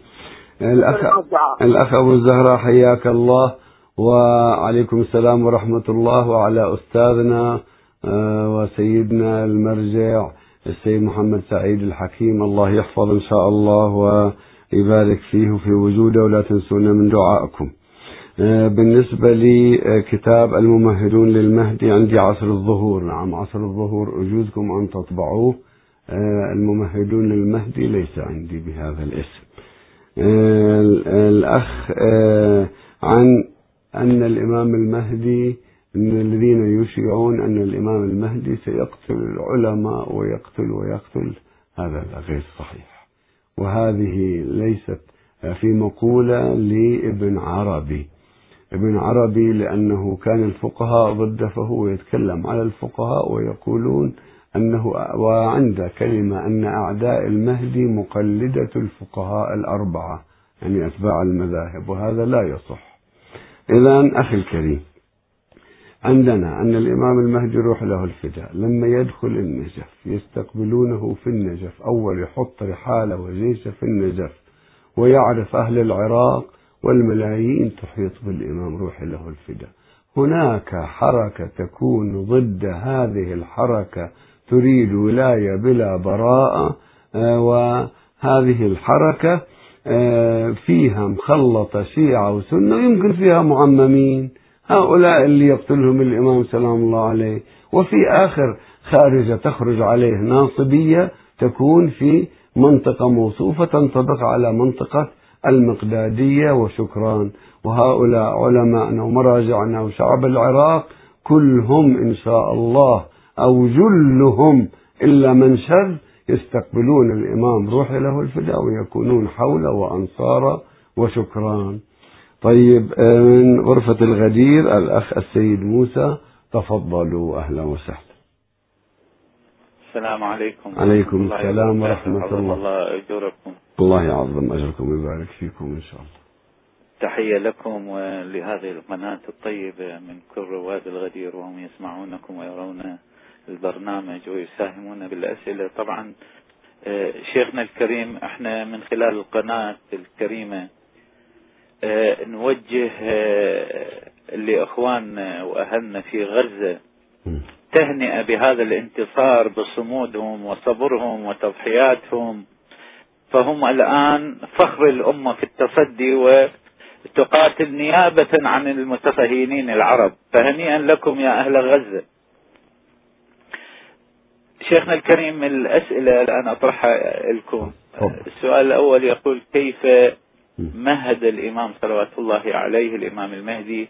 الاخ الأخ أبو الزهراء حياك الله. وعليكم السلام ورحمة الله وعلى أستاذنا آه، وسيدنا المرجع السيد محمد سعيد الحكيم. الله يحفظ إن شاء الله ويبارك فيه وفي وجوده. ولا تنسونا من دعائكم. بالنسبة لكتاب الممهدون للمهدي عندي عصر الظهور. نعم عصر الظهور أجوزكم أن تطبعوه. آه، الممهدون للمهدي ليس عندي بهذا الاسم. آه، الأخ عن أن الإمام المهدي من الذين يشيعون أن الإمام المهدي سيقتل العلماء ويقتل ويقتل. هذا غير صحيح. وهذه ليست في مقولة لابن عربي. ابن عربي لأنه كان الفقهاء ضده فهو يتكلم على الفقهاء ويقولون أنه وعند كلمة أن أعداء المهدي مقلدة الفقهاء الأربعة يعني أتباع المذاهب وهذا لا يصح. إذا أخي الكريم عندنا أن الإمام المهدي روح له الفداء لما يدخل النجف يستقبلونه في النجف أول يحط رحاله وجيشه في النجف ويعرف أهل العراق والملايين تحيط بالإمام روح له الفداء. هناك حركة تكون ضد هذه الحركة تريد ولاية بلا براءة آه، وهذه الحركة آه، فيها مخلطة شيعة وسنة ويمكن فيها معممين. هؤلاء اللي يقتلهم الإمام سلام الله عليه. وفي آخر خارجة تخرج عليه ناصبية تكون في منطقة موصوفة تنطبق على منطقة المقدادية وشكران. وهؤلاء علماءنا ومراجعنا وشعب العراق كلهم إن شاء الله أو جلهم إلا من شذ يستقبلون الإمام. روح له الفداء ويكونون حوله وأنصاره وشكران. طيب من غرفة الغدير الأخ السيد موسى تفضلوا أهلا وسهلا. السلام عليكم. عليكم السلام ورحمة الله. الله أجركم الله يعظم أجركم ويبارك فيكم إن شاء الله. تحية لكم ولهذه القناة الطيبة من كل رواد الغدير وهم يسمعونكم ويرون البرنامج ويساهمون بالأسئلة. طبعا آه، شيخنا الكريم إحنا من خلال القناة الكريمة آه، نوجه آه، لإخواننا وأهلنا في غزة تهنئة بهذا الانتصار بصمودهم وصبرهم وتضحياتهم. فهم الآن فخر الأمة في التصدي وتقاتل نيابة عن المتفهينين العرب. فهنيئا لكم يا أهل غزة. شيخنا الكريم الأسئلة الآن أطرحها لكم. السؤال الأول يقول كيف مهد الإمام صلوات الله عليه الإمام المهدي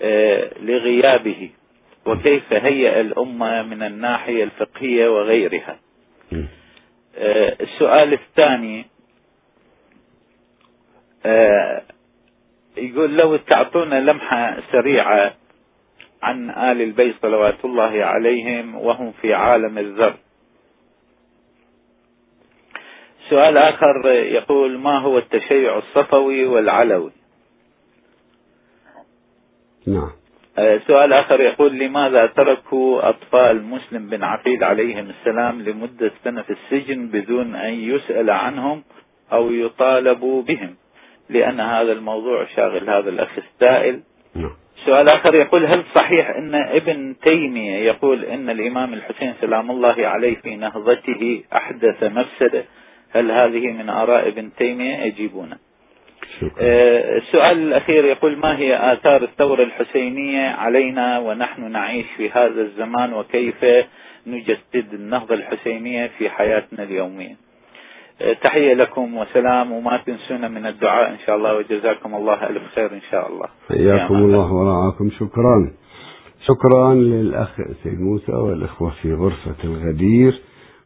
آه، لغيابه؟ وكيف هيأ الأمة من الناحية الفقهية وغيرها؟ السؤال الثاني آه، يقول لو تعطونا لمحة سريعة عن آل البيت صلوات الله عليهم وهم في عالم الذر سؤال آخر يقول ما هو التشيع الصفوي والعلوي؟ نعم. آه، سؤال آخر يقول لماذا تركوا أطفال مسلم بن عقيل عليهم السلام لمدة سنة في السجن بدون أن يسأل عنهم أو يطالبوا بهم؟ لأن هذا الموضوع شاغل هذا الأخ السائل. نعم. سؤال آخر يقول هل صحيح أن ابن تيمية يقول أن الإمام الحسين سلام الله عليه في نهضته أحدث مفسدة؟ هل هذه من آراء ابن تيمية؟ يجيبونه. آه، السؤال الأخير يقول ما هي آثار الثورة الحسينية علينا ونحن نعيش في هذا الزمان وكيف نجسد النهضة الحسينية في حياتنا اليومية؟ آه، تحية لكم وسلام وما تنسونا من الدعاء إن شاء الله وجزاكم الله ألف خير إن شاء الله. حياكم الله ورعاكم شكرا. شكرا للأخ سيد موسى والإخوة في غرفة الغدير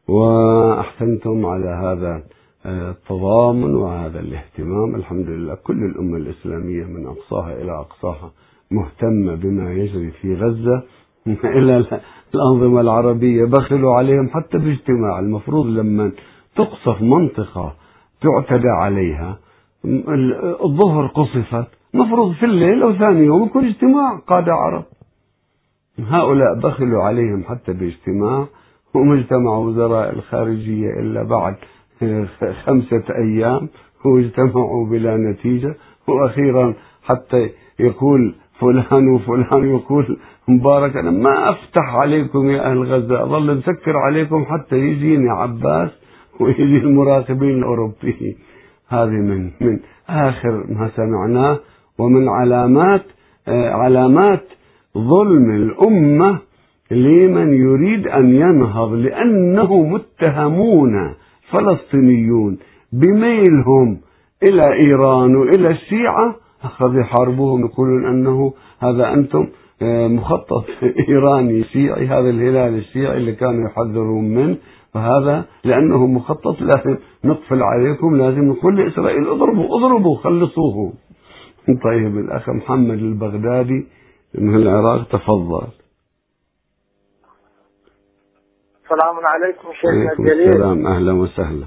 وأحسنتم على هذا التضامن وهذا الاهتمام. الحمد لله كل الأمة الإسلامية من أقصاها إلى أقصاها مهتمة بما يجري في غزة إلى الأنظمة العربية بخلوا عليهم حتى باجتماع. المفروض لما تقصف منطقة تعتدى عليها الظهر قصفت. مفروض في الليل أو ثاني يوم يكون اجتماع قادة عرب. هؤلاء بخلوا عليهم حتى باجتماع وما وزراء الخارجية إلا بعد. خمسة أيام واجتمعوا بلا نتيجة. وأخيرا حتى يقول فلان وفلان يقول مبارك أنا ما أفتح عليكم يا أهل غزة أظل مسكر عليكم حتى يجيني عباس ويجي المراقبين الأوروبيين. هذه من من آخر ما سمعناه. ومن علامات آه، علامات ظلم الأمة لمن يريد أن ينهض لأنه متهمون فلسطينيون بميلهم إلى إيران وإلى الشيعة أخذ يحاربوهم يقولون أنه هذا أنتم آه، مخطط إيراني شيعي هذا الهلال الشيعي اللي كانوا يحذرون منه فهذا لأنه مخطط لازم نقفل عليكم لازم نقول لإسرائيل اضربوا اضربوا خلصوه طيب الأخ محمد البغدادي من العراق تفضل. السلام عليكم شيخنا الجليل. السلام. أهلا وسهلا.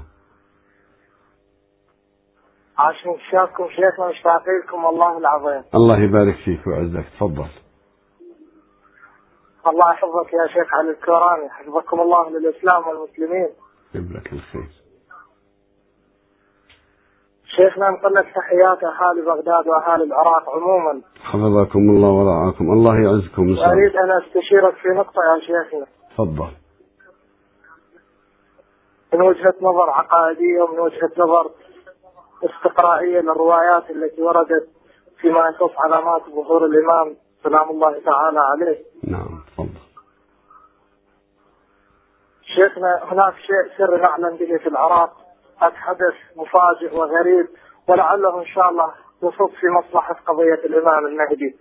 عاشم شاكم شيخنا مشتاق لكم والله العظيم. الله يبارك فيك ويعزك. تفضل. الله يحفظك يا شيخ علي الكوراني. حفظكم الله للإسلام والمسلمين. يجيب لك الخير. شيخنا نقول لك تحيات اهالي بغداد واهالي العراق عموما. حفظكم الله ورعاكم. الله يعزكم إن شاء الله. واريد أن أستشيرك في نقطة يا شيخنا. تفضل. من وجهة نظر عقائدية ومن وجهة نظر استقرائية للروايات التي وردت فيما يخص علامات ظهور الإمام سلام الله تعالى عليه. نعم تفضل شيخنا هناك شيء سر نعلم به في العراق قد حدث مفاجئ وغريب ولعله إن شاء الله يصب في مصلحة قضية الإمام المهدي.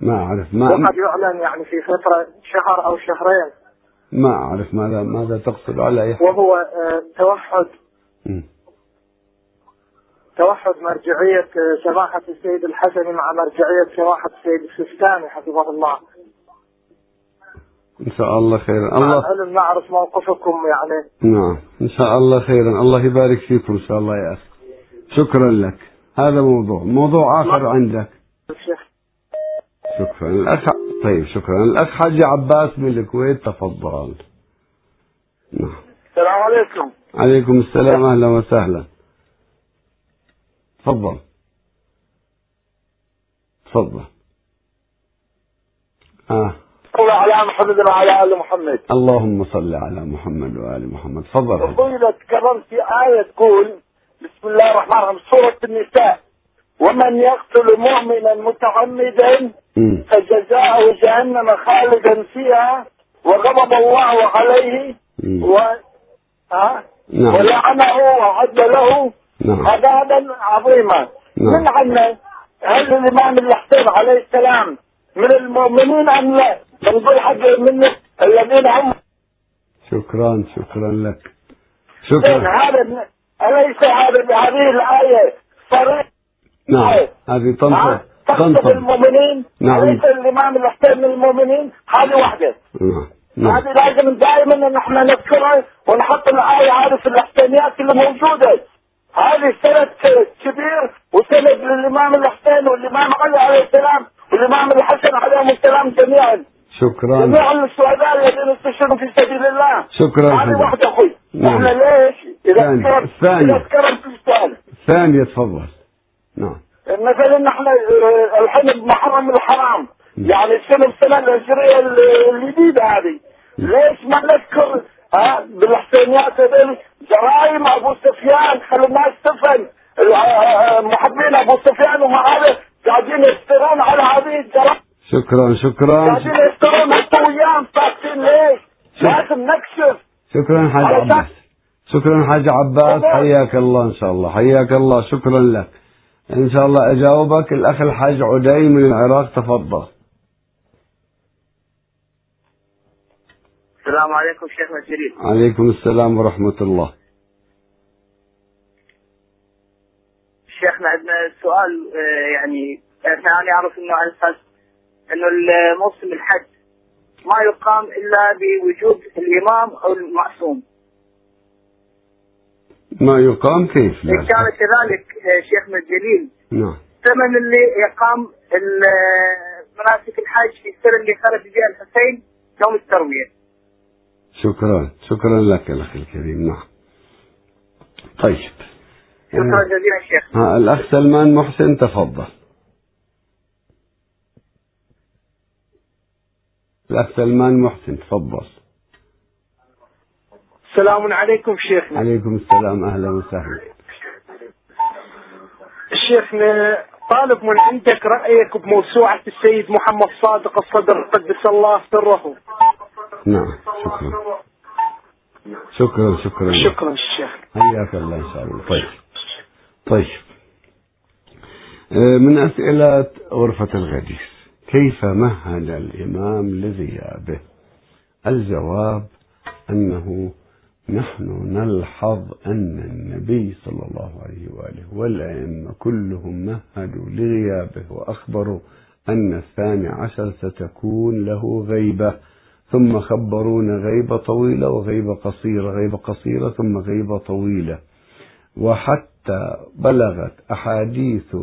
ما اعرف ما وقد يعلن يعني في فترة شهر أو شهرين ما أعرف ماذا ماذا تقصد على حال. وهو آه، توحد. توحد مرجعية آه، سماحة السيد الحسني مع مرجعية سماحة السيد السيستاني حفظه الله. إن شاء الله خيرا. الله العلم نعرف موقفكم يعني. نعم. إن شاء الله خيرا. الله يبارك فيكم إن شاء الله يا أخي. شكرا لك. هذا موضوع. موضوع آخر عندك. شكرا. الاخ طيب شكرا. الأخ حاج عباس من الكويت تفضل. نعم. السلام عليكم. عليكم السلام أهلا وسهلا. تفضل. تفضل. آه. صلى على محمد وعلى آل محمد. اللهم صل على محمد وآل محمد. تفضل اذا تكررت في آية تقول بسم الله الرحمن الرحيم سورة النساء. ومن يقتل مؤمنا متعمدا مم. فجزاؤه جهنم خالدا فيها وغضب الله عليه. و ها؟ نعم ولعنه وعد له نعم عذابا عظيما نعم. من عنا هل الإمام الحسين عليه السلام من المؤمنين أم لا؟ بنقول حق من الذين هم شكرا شكرا لك شكرا هذا أليس هذا بهذه الآية صريح نعم. هذه ها؟ طنطا تقصد طنطا. المؤمنين؟ نعم. الإمام الحسين من المؤمنين؟ هذه واحدة. نعم. نعم. هذه لازم دائما إن إحنا نذكرها ونحط الآية هذه في الاحسانيات اللي موجودة. هذه سند كبير وسند للإمام الحسين والإمام علي عليه السلام والإمام الحسن عليهم السلام جميعا. شكرا. جميع الشهداء الذين استشهدوا في سبيل الله. شكرا. هذه. واحدة أخوي. نعم. إحنا ليش؟ إذا ثاني. ذكرت الثاني. إذا ذكرت في السؤال. ثانية تفضل. نعم. مثلا آه، الحين بمحرم الحرام. يعني السنة السنة الهجريه ال- الجديدة هذه. ليش ما نذكر ها بالحسينيات هذول؟ جرائم أبو سفيان خلوا الناس تفهم. محبين أبو سفيان وما هذا قاعدين يفترون على هذه الجرائم. شكرا شكرا. قاعدين يفترون أنتم وياهم ساكتين. ليش؟ لازم نكشف. شكرا حاج عباس. شكرا حاج عباس. حياك الله إن شاء الله. حياك الله. شكرا لك. إن شاء الله أجاوبك. الأخ الحاج عدي من العراق تفضل. السلام عليكم شيخنا الجليل عليكم السلام ورحمة الله. شيخنا عندنا سؤال آه، يعني إحنا أنا أعرف إنه على أساس إنه الموسم الحج ما يقام إلا بوجود الإمام أو المعصوم. ما يقام كيف إن لا كان كذلك آه، شيخنا الجليل. نعم. الثمن اللي يقام ال- مناسك الحج في السنة اللي خرج فيها الحسين يوم التروية. شكرا. شكرا لك يا الأخ الكريم. نعم. طيب. شكرا جزيلا شيخ. ها الأخ سلمان محسن تفضل. الأخ سلمان محسن تفضل. السلام عليكم شيخنا. عليكم السلام أهلا وسهلا. شيخنا طالب من عندك رأيك بموسوعة السيد محمد صادق الصدر قدس الله سره. نعم شكرا. شكرا شكرا. شكرا شيخ. حياك الله إن شاء الله. طيب. طيب. آه، من أسئلة غرفة الغدير. كيف مهد الإمام لغيابه الجواب أنه نحن نلحظ أن النبي صلى الله عليه وآله والأئمة كلهم مهدوا لغيابه وأخبروا أن الثاني عشر ستكون له غيبة ثم خبرونا غيبة طويلة وغيبة قصيرة غيبة قصيرة ثم غيبة طويلة. وحتى بلغت أحاديث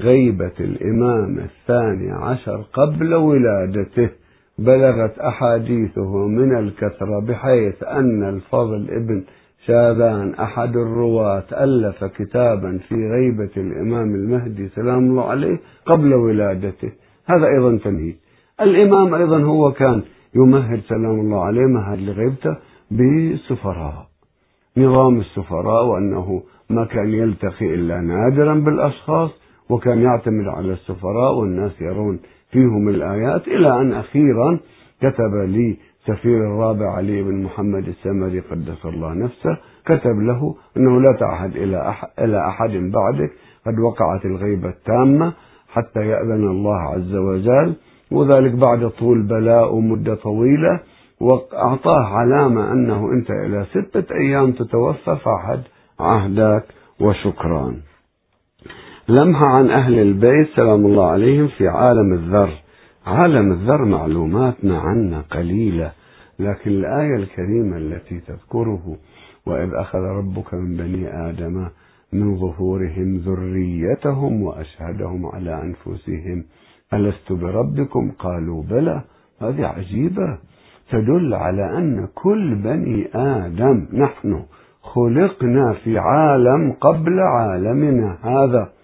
غيبة الإمام الثاني عشر قبل ولادته بلغت أحاديثه من الكثرة بحيث أن الفضل ابن الشاذان أحد الرواة ألف كتابا في غيبة الإمام المهدي سلام الله عليه قبل ولادته. هذا أيضا تمهيد. الإمام أيضا هو كان يمهد سلام الله عليه مهد لغيبته بالسفراء نظام السفراء وأنه ما كان يلتقي إلا نادرا بالأشخاص وكان يعتمد على السفراء والناس يرون فيهم الآيات إلى أن أخيرا كتب لي سفير الرابع علي بن محمد السمري قدس الله نفسه كتب له أنه لا تعهد إلى أحد, إلى أحد بعدك قد وقعت الغيبة التامة حتى يأذن الله عز وجل وذلك بعد طول بلاء ومدة طويلة وأعطاه علامة أنه أنت إلى ستة أيام تتوفى فعهد عهدك وشكرا. لمحة عن أهل البيت سلام الله عليهم في عالم الذر. عالم الذر معلوماتنا عنه قليلة لكن الآية الكريمة التي تذكره وإذ أخذ ربك من بني آدم من ظهورهم ذريتهم وأشهدهم على أنفسهم ألست بربكم؟ قالوا بلى هذه عجيبة. تدل على أن كل بني آدم نحن خلقنا في عالم قبل عالمنا هذا.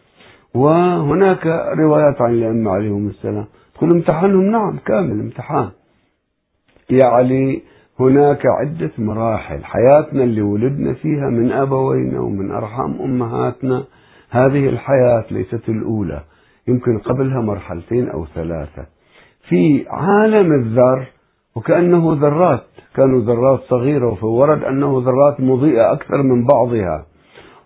وهناك روايات عن الأئمة عليهم السلام. تقول امتحانهم نعم كامل امتحان. يعني هناك عدة مراحل. حياتنا اللي ولدنا فيها من أبوينا ومن أرحام أمهاتنا. هذه الحياة ليست الأولى يمكن قبلها مرحلتين أو ثلاثة. في عالم الذر وكأنه ذرات كانوا ذرات صغيرة وورد أنه ذرات مضيئة أكثر من بعضها.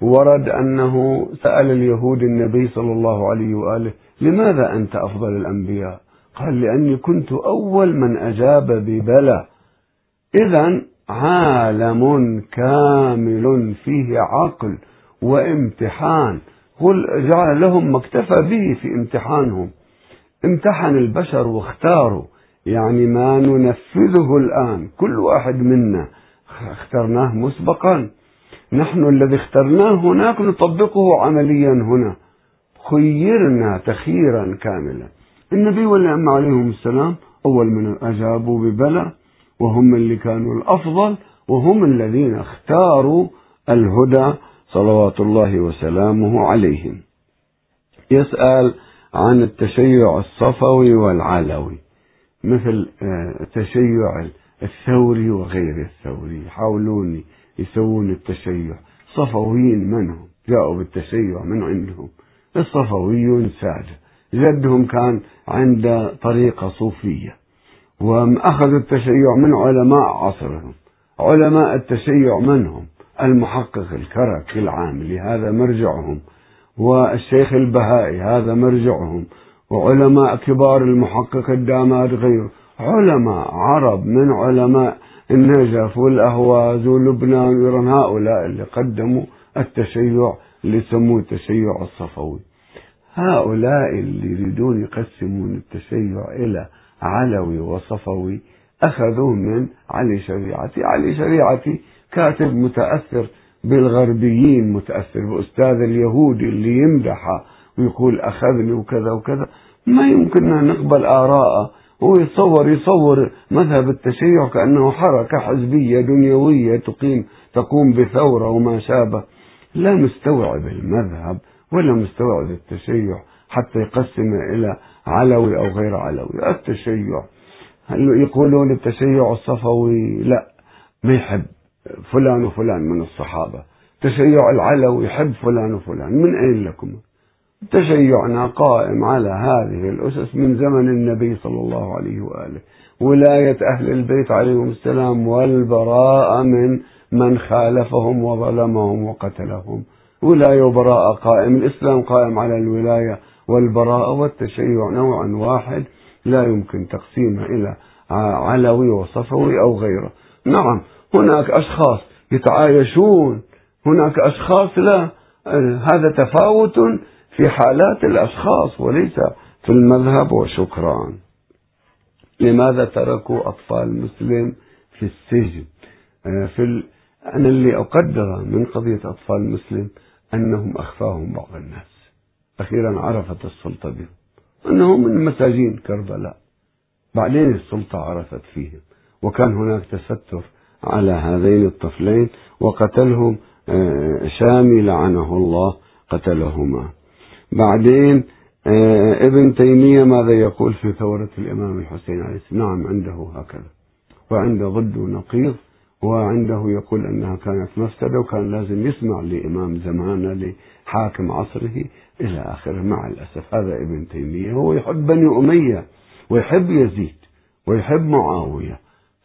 ورد أنه سأل اليهود النبي صلى الله عليه وآله لماذا أنت أفضل الأنبياء؟ قال لأني كنت أول من أجاب ببلى. إذا عالم كامل فيه عقل وامتحان قل جعل لهم ما اكتفى به في امتحانهم. امتحن البشر واختاروا يعني ما ننفذه الآن كل واحد منا اخترناه مسبقا. نحن الذي اخترناه هناك نطبقه عمليا هنا. خيرنا تخييرا كاملا. النبي والأئمة عليهم السلام أول من أجابوا ببلى وهم اللي كانوا الأفضل وهم الذين اختاروا الهدى صلوات الله وسلامه عليهم. يسأل عن التشيع الصفوي والعلوي مثل آه، الثوري وغير الثوري يحاولون يسوون التشيع. صفويين منهم جاءوا بالتشيع من عندهم. الصفويون سادة جدهم كان عند طريقة صوفية. وأخذوا التشيع من علماء عصرهم. علماء التشيع منهم. المحقق الكرك العاملي هذا مرجعهم. والشيخ البهائي هذا مرجعهم. وعلماء كبار المحقق الداماد غيره. علماء عرب من علماء النجف والأهواز ولبنان وإيران هؤلاء اللي قدموا التشيع اللي يسموه التشيع الصفوي. هؤلاء اللي يريدون يقسمون التشيع إلى علوي وصفوي أخذوه من علي شريعتي. علي شريعتي كاتب متأثر بالغربيين متأثر بأستاذ اليهودي اللي يمدحه ويقول أخذني وكذا وكذا. ما يمكننا نقبل آراءه هو يتصور يصور مذهب التشيع كأنه حركة حزبية دنيوية تقيم تقوم بثورة وما شابه. لا مستوعب المذهب ولا مستوعب التشيع حتى يقسم إلى علوي أو غير علوي. التشيع يقولون التشيع الصفوي؟ لا ما يحب فلان وفلان من الصحابة. تشيع العلوي يحب فلان وفلان. من أين لكم؟ تشيعنا قائم على هذه الأسس من زمن النبي صلى الله عليه وآله. ولاية أهل البيت عليهم السلام والبراءة من من خالفهم وظلمهم وقتلهم. ولاية وبراءة قائم الإسلام قائم على الولاية والبراءة والتشيع نوع واحد لا يمكن تقسيمه إلى علوي وصفوي أو غيره. نعم هناك أشخاص يتعايشون هناك أشخاص لا هذا تفاوت في حالات الأشخاص وليس في المذهب وشكرا. لماذا تركوا أطفال مسلم في السجن؟ في ال... أنا اللي أقدر من قضية أطفال مسلم أنهم أخفاهم بعض الناس. أخيرا عرفت السلطة بهم. أنهم من مساجين كربلاء. بعدين السلطة عرفت فيهم. وكان هناك تستر على هذين الطفلين وقتلهم آه، شامي لعنه الله قتلهما. بعدين آه، ابن تيمية ماذا يقول في ثورة الإمام الحسين عليه السلام؟ نعم عنده هكذا. وعنده ضد نقيض وعنده يقول أنها كانت مفسدة وكان لازم يسمع لإمام زمانه لحاكم عصره إلى آخره. مع الأسف هذا ابن تيمية. هو يحب بني أمية ويحب يزيد ويحب معاوية.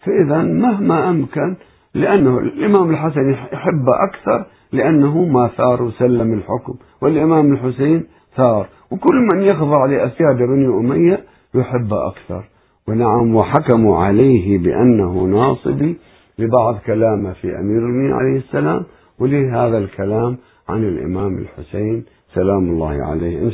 فإذا مهما أمكن لأنه الإمام الحسن يحب أكثر لأنه ما ثار وسلم الحكم. والإمام الحسين ثار. وكل من يخضع لأسياد بني أمية يحب أكثر. ونعم وحكموا عليه بأنه ناصبي لبعض كلامه في أمير المؤمنين عليه السلام. ولهذا الكلام عن الإمام الحسين سلام الله عليه.